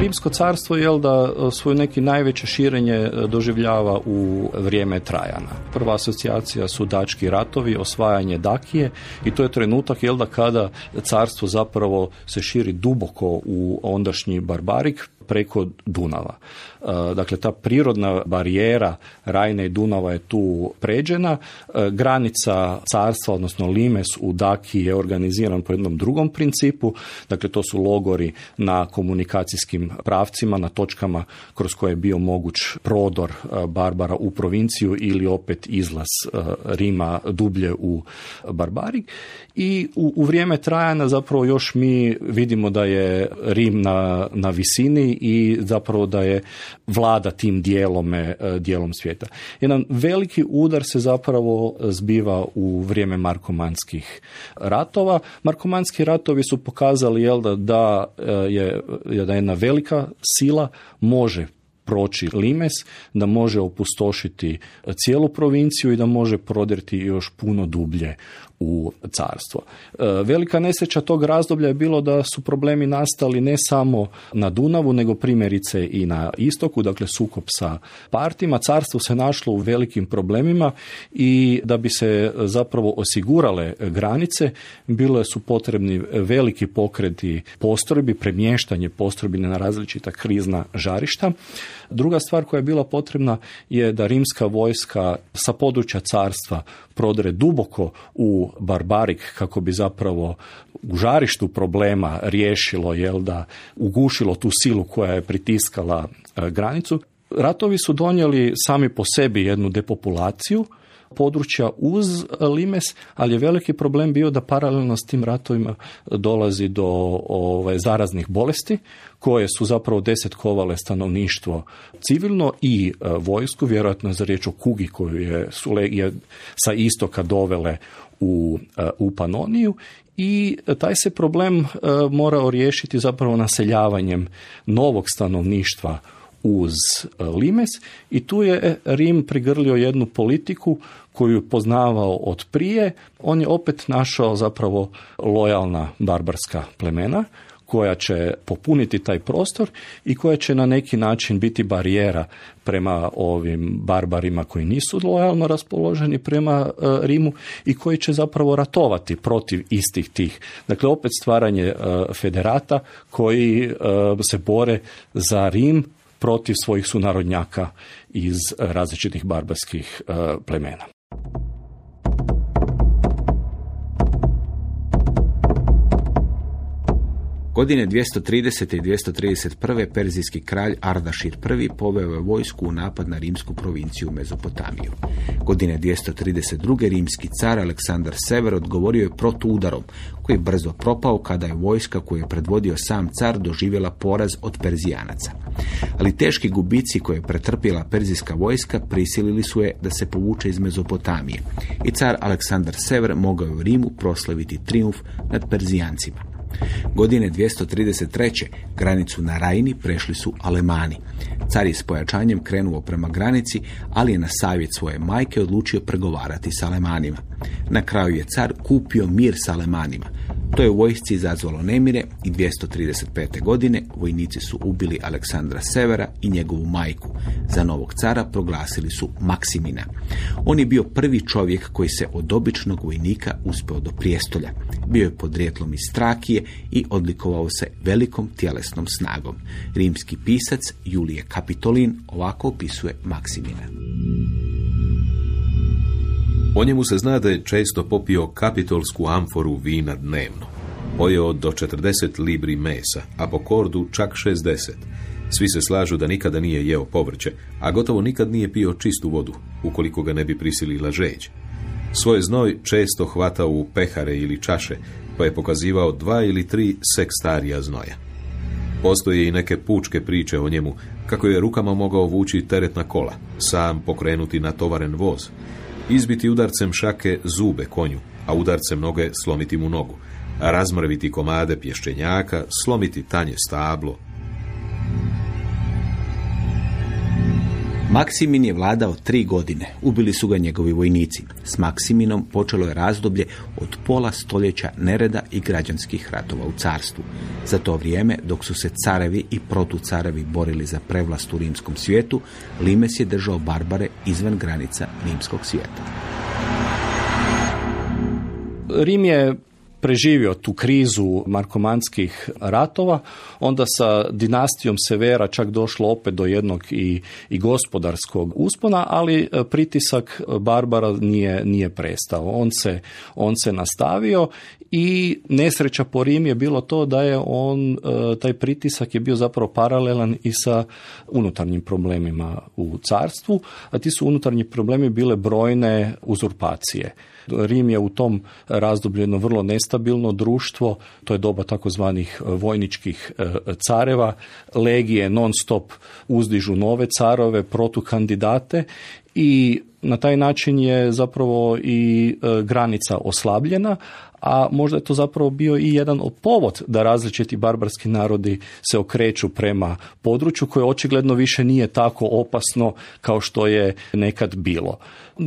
Speaker 4: Rimsko carstvo je da e, svoje neki najveće širenje e, doživljava u vrijeme Trajana. Prva asocijacija su dački ratovi, osvajanje Dakije i to je trenutak jel da kada carstvo zapravo se širi duboko u ondašnji barbarik preko Dunava. E, dakle, ta prirodna barijera Rajne i Dunava je tu pređena. E, granica carstva, odnosno Limes u Daki je organiziran po jednom drugom principu. Dakle, to su logori na komunikacijskim pravcima, na točkama kroz koje je bio moguć prodor e, Barbara u provinciju ili opet izlaz Rima dublje u Barbarik. I u, u vrijeme trajana zapravo još mi vidimo da je Rim na, na visini i zapravo da je vlada tim dijelom, e, dijelom svijeta. Jedan veliki udar se zapravo zbiva u vrijeme markomanskih ratova. Markomanski ratovi su pokazali jel, da, da e, je da jedna velika sila može proći Limes, da može opustošiti cijelu provinciju i da može prodrti još puno dublje u carstvo. E, velika nesreća tog razdoblja je bilo da su problemi nastali ne samo na Dunavu, nego primjerice i na istoku, dakle sukob sa partima. Carstvo se našlo u velikim problemima i da bi se zapravo osigurale granice, bilo su potrebni veliki pokreti postrojbi, premještanje postrojbi na različita krizna žarišta. Druga stvar koja je bila potrebna je da rimska vojska sa područja carstva prodre duboko u barbarik kako bi zapravo u žarištu problema riješilo, jel da, ugušilo tu silu koja je pritiskala e, granicu. Ratovi su donijeli sami po sebi jednu depopulaciju, područja uz Limes, ali je veliki problem bio da paralelno s tim ratovima dolazi do ovaj, zaraznih bolesti koje su zapravo desetkovale stanovništvo civilno i e, vojsku, vjerojatno za riječ o kugi koju je, su legije sa istoka dovele u, e, u Panoniju i taj se problem e, morao riješiti zapravo naseljavanjem novog stanovništva uz e, Limes i tu je Rim prigrlio jednu politiku koju je poznavao od prije. On je opet našao zapravo lojalna barbarska plemena koja će popuniti taj prostor i koja će na neki način biti barijera prema ovim barbarima koji nisu lojalno raspoloženi prema e, Rimu i koji će zapravo ratovati protiv istih tih. Dakle, opet stvaranje e, federata koji se bore za Rim protiv svojih sunarodnjaka iz različitih barbarskih e, plemena.
Speaker 2: Godine 230. i 231. perzijski kralj Ardašir I poveo je vojsku u napad na rimsku provinciju Mezopotamiju. Godine 232. rimski car Aleksandar Sever odgovorio je protuudarom, koji je brzo propao kada je vojska koju je predvodio sam car doživjela poraz od Perzijanaca. Ali teški gubici koje je pretrpjela perzijska vojska prisilili su je da se povuče iz Mezopotamije i car Aleksandar Sever mogao je u Rimu proslaviti triumf nad Perzijancima. Godine 233. granicu na Rajni prešli su Alemani. Car je s pojačanjem krenuo prema granici, ali je na savjet svoje majke odlučio pregovarati s Alemanima. Na kraju je car kupio mir s Alemanima. To je u vojsci izazvalo nemire i 235. godine vojnici su ubili Aleksandra Severa i njegovu majku. Za novog cara proglasili su Maksimina. On je bio prvi čovjek koji se od običnog vojnika uspeo do prijestolja. Bio je podrijetlom iz Strakije i odlikovao se velikom tjelesnom snagom. Rimski pisac Julije Kapitolin ovako opisuje Maksimina.
Speaker 3: O njemu se zna da je često popio kapitolsku amforu vina dnevno. Pojeo do 40 libri mesa, a po kordu čak 60. Svi se slažu da nikada nije jeo povrće, a gotovo nikad nije pio čistu vodu, ukoliko ga ne bi prisilila žeđ. Svoj znoj često hvatao u pehare ili čaše, pa je pokazivao dva ili tri sekstarija znoja. Postoje i neke pučke priče o njemu, kako je rukama mogao vući teretna kola, sam pokrenuti na tovaren voz, izbiti udarcem šake zube konju, a udarcem noge slomiti mu nogu, razmrviti komade pješčenjaka, slomiti tanje stablo,
Speaker 2: Maksimin je vladao tri godine. Ubili su ga njegovi vojnici. S Maksiminom počelo je razdoblje od pola stoljeća nereda i građanskih ratova u carstvu. Za to vrijeme, dok su se carevi i protucarevi borili za prevlast u rimskom svijetu, Limes je držao barbare izvan granica rimskog svijeta.
Speaker 4: Rim je preživio tu krizu markomanskih ratova, onda sa dinastijom Severa čak došlo opet do jednog i, i gospodarskog uspona, ali e, pritisak Barbara nije, nije prestao. On se, on se nastavio i nesreća po Rim je bilo to da je on, e, taj pritisak je bio zapravo paralelan i sa unutarnjim problemima u carstvu, a ti su unutarnji problemi bile brojne uzurpacije. Rim je u tom razdoblju jedno vrlo nestabilno društvo, to je doba takozvanih vojničkih e, careva, legije non stop uzdižu nove carove, protukandidate i na taj način je zapravo i e, granica oslabljena, a možda je to zapravo bio i jedan od povod da različiti barbarski narodi se okreću prema području koje očigledno više nije tako opasno kao što je nekad bilo.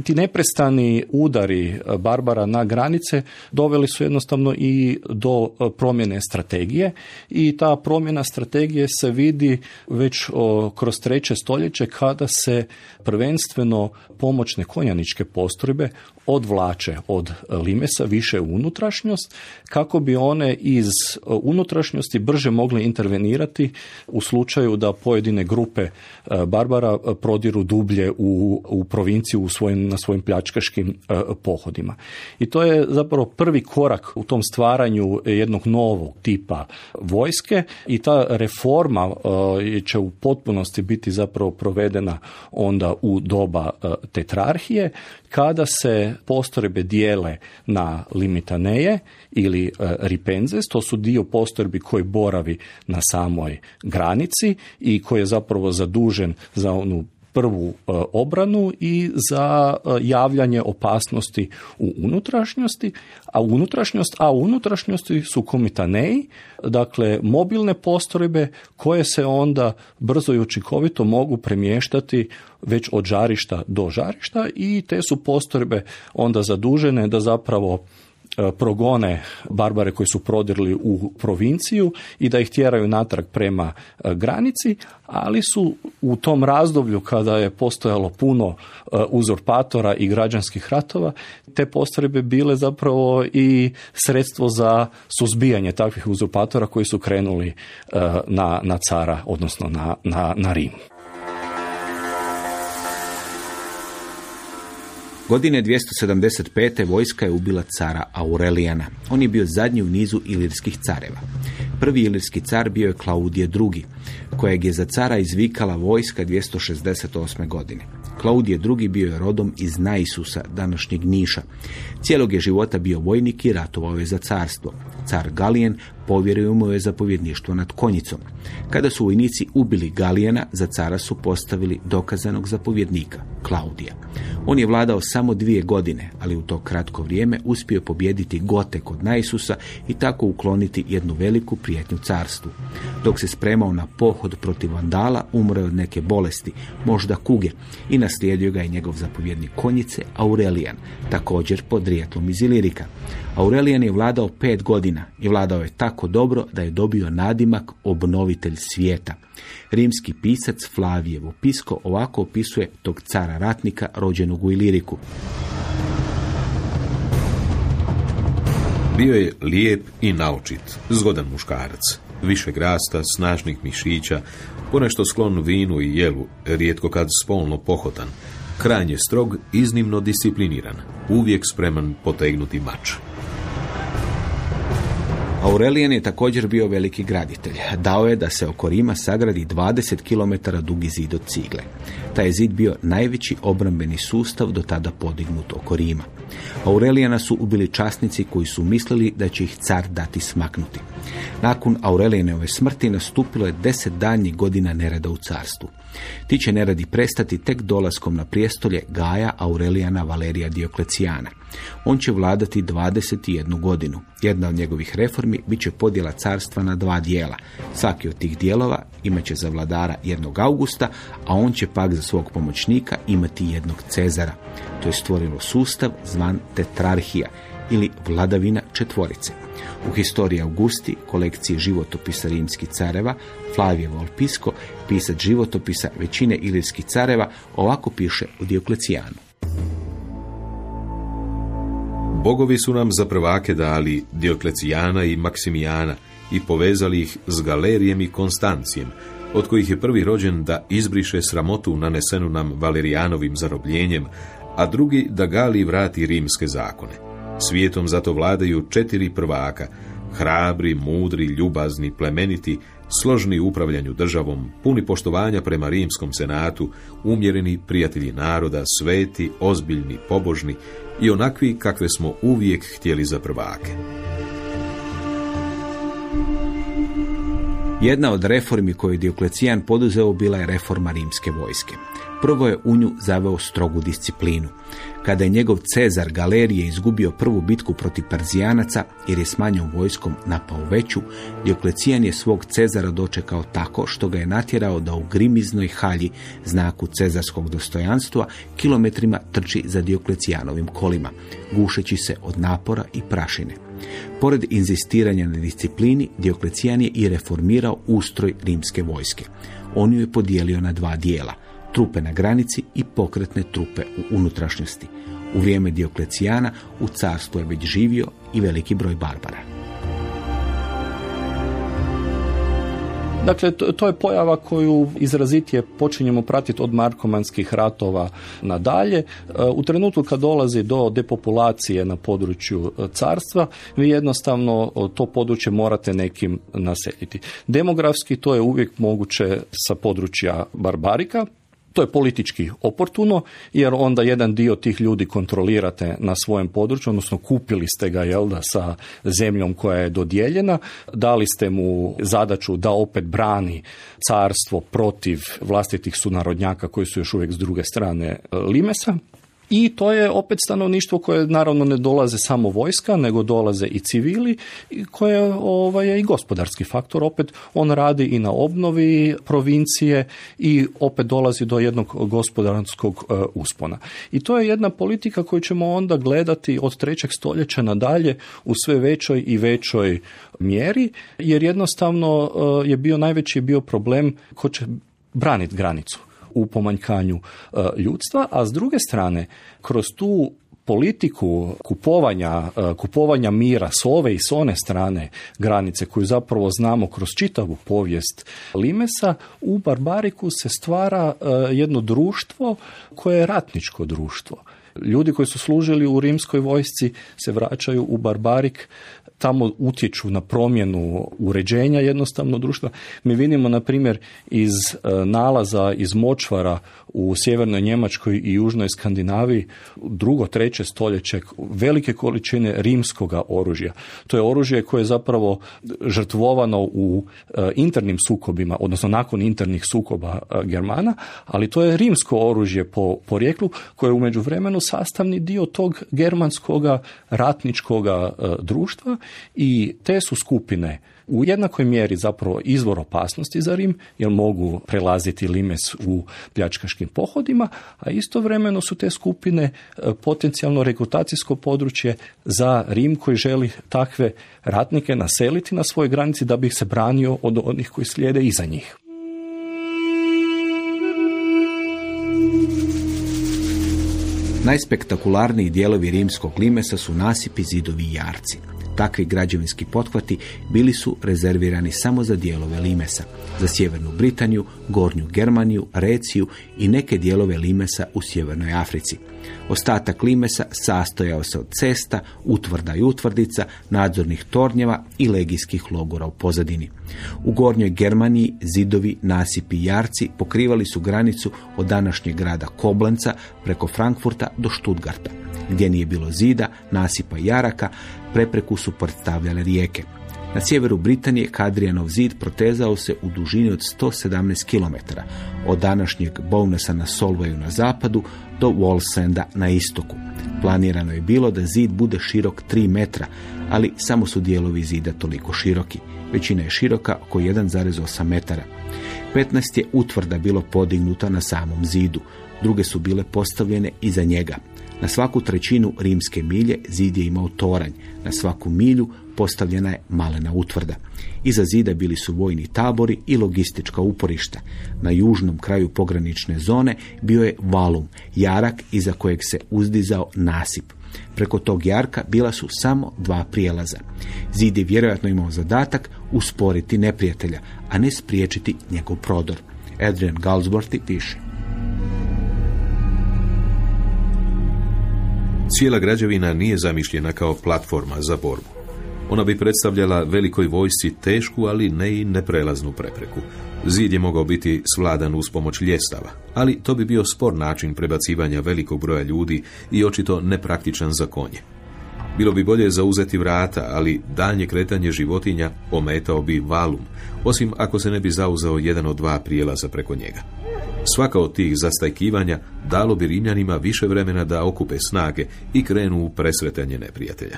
Speaker 4: Ti neprestani udari Barbara na granice doveli su jednostavno i do promjene strategije i ta promjena strategije se vidi već kroz treće stoljeće kada se prvenstveno pomoćne konjaničke postrojbe odvlače od limesa više u unutrašnjost kako bi one iz unutrašnjosti brže mogle intervenirati u slučaju da pojedine grupe e, Barbara prodiru dublje u, u provinciju u svojim, na svojim pljačkaškim e, pohodima. I to je zapravo prvi korak u tom stvaranju jednog novog tipa vojske i ta reforma e, će u potpunosti biti zapravo provedena onda u doba tetrarhije kada se postrojbe dijele na limitaneje ili e, ripenzes, to su dio postrojbi koji boravi na samoj granici i koji je zapravo zadužen za onu prvu e, obranu i za e, javljanje opasnosti u unutrašnjosti, a unutrašnjost, a unutrašnjosti su komitaneji, dakle mobilne postrojbe koje se onda brzo i učinkovito mogu premještati već od žarišta do žarišta i te su postrojbe onda zadužene da zapravo progone barbare koji su prodirli u provinciju i da ih tjeraju natrag prema e, granici, ali su u tom razdoblju kada je postojalo puno e, uzurpatora i građanskih ratova, te postrojbe bile zapravo i sredstvo za suzbijanje takvih uzurpatora koji su krenuli na, na cara, odnosno na, na, na Rim.
Speaker 2: Godine 275. vojska je ubila cara Aurelijana. On je bio zadnji u nizu ilirskih careva. Prvi ilirski car bio je Klaudije II, kojeg je za cara izvikala vojska 268. godine. Klaudije II bio je rodom iz Naisusa, današnjeg Niša. Cijelog je života bio vojnik i ratovao je za carstvo. Car Galijen povjerio mu je zapovjedništvo nad konjicom. Kada su vojnici ubili Galijena, za cara su postavili dokazanog zapovjednika, Klaudija. On je vladao samo dvije godine, ali u to kratko vrijeme uspio pobijediti Gote kod Naisusa i tako ukloniti jednu veliku prijetnju carstvu. Dok se spremao na pohod protiv Vandala, umro od neke bolesti, možda kuge, i naslijedio ga je njegov zapovjednik konjice Aurelijan, također podrijetlom iz Ilirika. Aurelijan je vladao pet godina i vladao je tako dobro da je dobio nadimak obnovitelj svijeta. Rimski pisac Flavijevo Pisko ovako opisuje tog cara ratnika rođenog u Iliriku.
Speaker 3: Bio je lijep i naočit, zgodan muškarac, više grasta, snažnih mišića, ponešto sklon vinu i jelu, rijetko kad spolno pohotan, krajnje strog, iznimno discipliniran, uvijek spreman potegnuti mač.
Speaker 2: Aurelijan je također bio veliki graditelj. Dao je da se oko Rima sagradi 20 km dugi zid od cigle. Taj zid bio najveći obrambeni sustav do tada podignut oko Rima. Aurelijana su ubili časnici koji su mislili da će ih car dati smaknuti. Nakon Aurelijanove smrti nastupilo je deset danjih godina nereda u carstvu. Ti će neradi prestati tek dolaskom na prijestolje Gaja Aurelijana Valerija Dioklecijana. On će vladati 21 godinu. Jedna od njegovih reformi bit će podjela carstva na dva dijela. Svaki od tih dijelova imat će za vladara jednog Augusta, a on će pak za svog pomoćnika imati jednog Cezara. To je stvorilo sustav zvan tetrarhija ili vladavina četvorice. U historiji Augusti, kolekcije životopisa rimskih careva, Flavije Volpisko, pisac životopisa većine ilirskih careva, ovako piše u Dioklecijanu.
Speaker 3: Bogovi su nam za prvake dali Dioklecijana i Maksimijana i povezali ih s Galerijem i Konstancijem, od kojih je prvi rođen da izbriše sramotu nanesenu nam Valerijanovim zarobljenjem, a drugi da Gali vrati rimske zakone. Svijetom zato vladaju četiri prvaka, hrabri, mudri, ljubazni, plemeniti, složni u upravljanju državom, puni poštovanja prema rimskom senatu, umjereni prijatelji naroda, sveti, ozbiljni, pobožni i onakvi kakve smo uvijek htjeli za prvake.
Speaker 2: Jedna od reformi koju je Dioklecijan poduzeo bila je reforma rimske vojske. Prvo je u nju zaveo strogu disciplinu. Kada je njegov Cezar Galerije izgubio prvu bitku protiv Perzijanaca jer je s manjom vojskom napao veću, Dioklecijan je svog Cezara dočekao tako što ga je natjerao da u grimiznoj halji, znaku cezarskog dostojanstva, kilometrima trči za Dioklecijanovim kolima, gušeći se od napora i prašine. Pored inzistiranja na disciplini, Dioklecijan je i reformirao ustroj rimske vojske. On ju je podijelio na dva dijela, trupe na granici i pokretne trupe u unutrašnjosti. U vrijeme Dioklecijana u carstvu je već živio i veliki broj barbara.
Speaker 4: Dakle, to, je pojava koju izrazitije počinjemo pratiti od markomanskih ratova nadalje. E, U trenutku kad dolazi do depopulacije na području e, carstva, vi jednostavno e, to područje morate nekim naseliti. Demografski to je uvijek moguće sa područja barbarika, to je politički oportuno, jer onda jedan dio tih ljudi kontrolirate na svojem području, odnosno kupili ste ga jel da, sa zemljom koja je dodijeljena, dali ste mu zadaću da opet brani carstvo protiv vlastitih sunarodnjaka koji su još uvijek s druge strane e, Limesa. I to je opet stanovništvo koje naravno ne dolaze samo vojska, nego dolaze i civili, koje ovaj, je i gospodarski faktor. Opet on radi i na obnovi provincije i opet dolazi do jednog gospodarskog e, uspona. I to je jedna politika koju ćemo onda gledati od trećeg stoljeća nadalje u sve većoj i većoj mjeri, jer jednostavno e, je bio najveći bio problem ko će braniti granicu u pomanjkanju e, ljudstva, a s druge strane, kroz tu politiku kupovanja, e, kupovanja mira s ove i s one strane granice koju zapravo znamo kroz čitavu povijest Limesa, u Barbariku se stvara e, jedno društvo koje je ratničko društvo. Ljudi koji su služili u rimskoj vojsci se vraćaju u Barbarik tamo utječu na promjenu uređenja jednostavno društva. Mi vidimo, na primjer, iz e, nalaza iz močvara u sjevernoj Njemačkoj i južnoj Skandinaviji drugo, treće stoljeće velike količine rimskoga oružja. To je oružje koje je zapravo žrtvovano u e, internim sukobima, odnosno nakon internih sukoba e, Germana, ali to je rimsko oružje po porijeklu koje je u međuvremenu sastavni dio tog germanskoga ratničkoga društva i te su skupine u jednakoj mjeri zapravo izvor opasnosti za Rim, jer mogu prelaziti limes u pljačkaškim pohodima, a istovremeno su te skupine e, potencijalno rekrutacijsko područje za Rim koji želi takve ratnike naseliti na svojoj granici da bi se branio od onih koji slijede iza njih.
Speaker 2: Najspektakularniji dijelovi rimskog limesa su nasipi, zidovi i jarci. Takvi građevinski pothvati bili su rezervirani samo za dijelove Limesa, za sjevernu Britaniju, Gornju Germaniju, Reciju i neke dijelove Limesa u sjevernoj Africi. Ostatak Limesa sastojao se od cesta, utvrda i utvrdica, nadzornih tornjeva i legijskih logora u pozadini. U Gornjoj Germaniji zidovi, nasipi i jarci pokrivali su granicu od današnjeg grada Koblenca preko Frankfurta do Stuttgarta. Gdje nije bilo zida, nasipa i jaraka, prepreku su predstavljale rijeke. Na sjeveru Britanije Kadrijanov zid protezao se u dužini od 117 km, od današnjeg Bownessa na Solvaju na zapadu do Wallsenda na istoku. Planirano je bilo da zid bude širok 3 metra, ali samo su dijelovi zida toliko široki. Većina je široka oko 1,8 metara. 15 je utvrda bilo podignuta na samom zidu, druge su bile postavljene iza njega. Na svaku trećinu rimske milje zid je imao toranj, na svaku milju postavljena je malena utvrda. Iza zida bili su vojni tabori i logistička uporišta. Na južnom kraju pogranične zone bio je valum, jarak iza kojeg se uzdizao nasip. Preko tog jarka bila su samo dva prijelaza. Zid je vjerojatno imao zadatak usporiti neprijatelja, a ne spriječiti njegov prodor. Adrian Galsworthy piše.
Speaker 3: Cijela građevina nije zamišljena kao platforma za borbu. Ona bi predstavljala velikoj vojsci tešku, ali ne i neprelaznu prepreku. Zid je mogao biti svladan uz pomoć ljestava, ali to bi bio spor način prebacivanja velikog broja ljudi i očito nepraktičan za konje. Bilo bi bolje zauzeti vrata, ali daljnje kretanje životinja ometao bi valum, osim ako se ne bi zauzeo jedan od dva prijelaza preko njega. Svaka od tih zastajkivanja dalo bi Rimljanima više vremena da okupe snage i krenu u presretanje neprijatelja.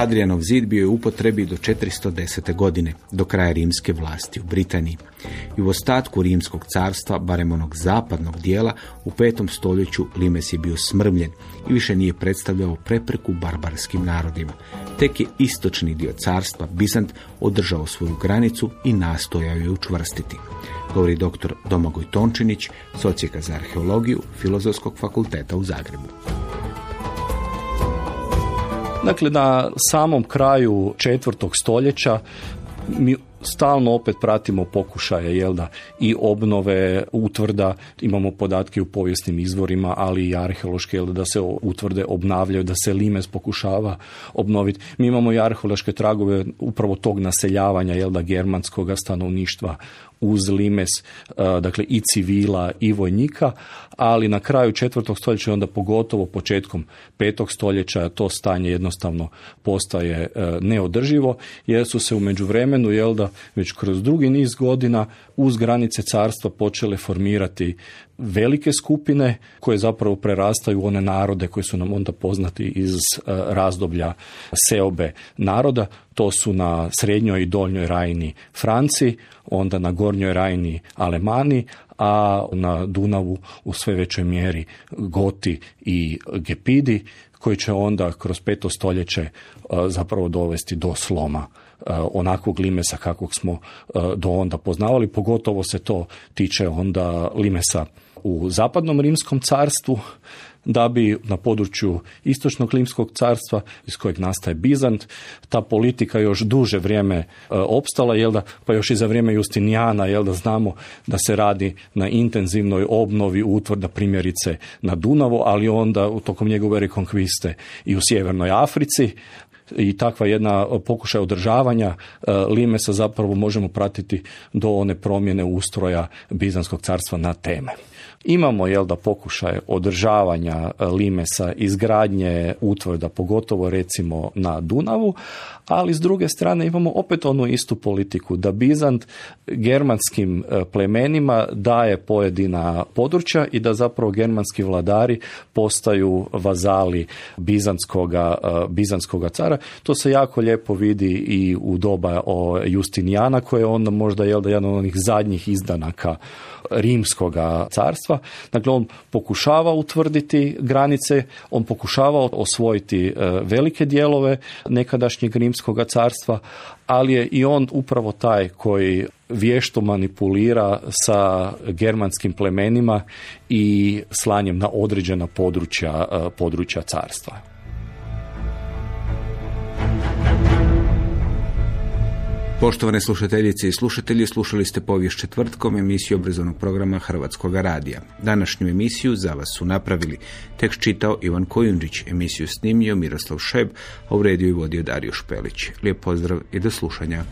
Speaker 2: Hadrijanov zid bio je u upotrebi do 410. godine, do kraja rimske vlasti u Britaniji. I u ostatku rimskog carstva, barem onog zapadnog dijela, u petom stoljeću Limes je bio smrmljen i više nije predstavljao prepreku barbarskim narodima. Tek je istočni dio carstva, Bizant, održao svoju granicu i nastojao je učvrstiti. Govori dr. Domagoj Tončinić, socijeka za arheologiju Filozofskog fakulteta u Zagrebu.
Speaker 4: Dakle, na samom kraju četvrtog stoljeća mi stalno opet pratimo pokušaje jel da, i obnove utvrda, imamo podatke u povijesnim izvorima, ali i arheološke jel da, se utvrde obnavljaju, da se limes pokušava obnoviti. Mi imamo i arheološke tragove upravo tog naseljavanja jel da, germanskog stanovništva uz limes, dakle i civila i vojnika, ali na kraju četvrtog stoljeća onda pogotovo početkom petog stoljeća to stanje jednostavno postaje neodrživo jer su se u međuvremenu jel da već kroz drugi niz godina uz granice carstva počele formirati velike skupine koje zapravo prerastaju one narode koji su nam onda poznati iz razdoblja seobe naroda. To su na srednjoj i doljnjoj rajni Franci, onda na gornjoj rajni Alemani, a na Dunavu u sve većoj mjeri Goti i Gepidi koji će onda kroz peto stoljeće zapravo dovesti do sloma onakvog limesa kakvog smo do onda poznavali, pogotovo se to tiče onda limesa u zapadnom rimskom carstvu, da bi na području istočnog limskog carstva iz kojeg nastaje Bizant ta politika još duže vrijeme e, opstala jel da? Pa još i za vrijeme Justinijana jel da? Znamo da se radi na intenzivnoj obnovi utvrda primjerice na Dunavu ali onda u tokom njegove rekonkviste i u sjevernoj Africi. I takva jedna pokušaj održavanja e, Limesa zapravo možemo pratiti do one promjene ustroja Bizanskog carstva na teme. Imamo jel da pokušaje održavanja e, limesa, izgradnje utvrda, pogotovo recimo na Dunavu, ali s druge strane imamo opet onu istu politiku da Bizant germanskim e, plemenima daje pojedina područja i da zapravo germanski vladari postaju vazali bizantskoga, e, bizantskoga cara. To se jako lijepo vidi i u doba o Justinijana koje je onda možda jel da jedan od onih zadnjih izdanaka rimskoga carstva. Dakle, on pokušava utvrditi granice, on pokušava osvojiti e, velike dijelove nekadašnjeg rimskog carstva, ali je i on upravo taj koji vješto manipulira sa germanskim plemenima i slanjem na određena područja, e, područja carstva.
Speaker 2: Poštovane slušateljice i slušatelji, slušali ste povijest četvrtkom emisiju obrazovnog programa Hrvatskog radija. Današnju emisiju za vas su napravili tekst čitao Ivan Kojundžić, emisiju snimio Miroslav Šeb, a u i vodio Dario Špelić. Lijep pozdrav i do slušanja.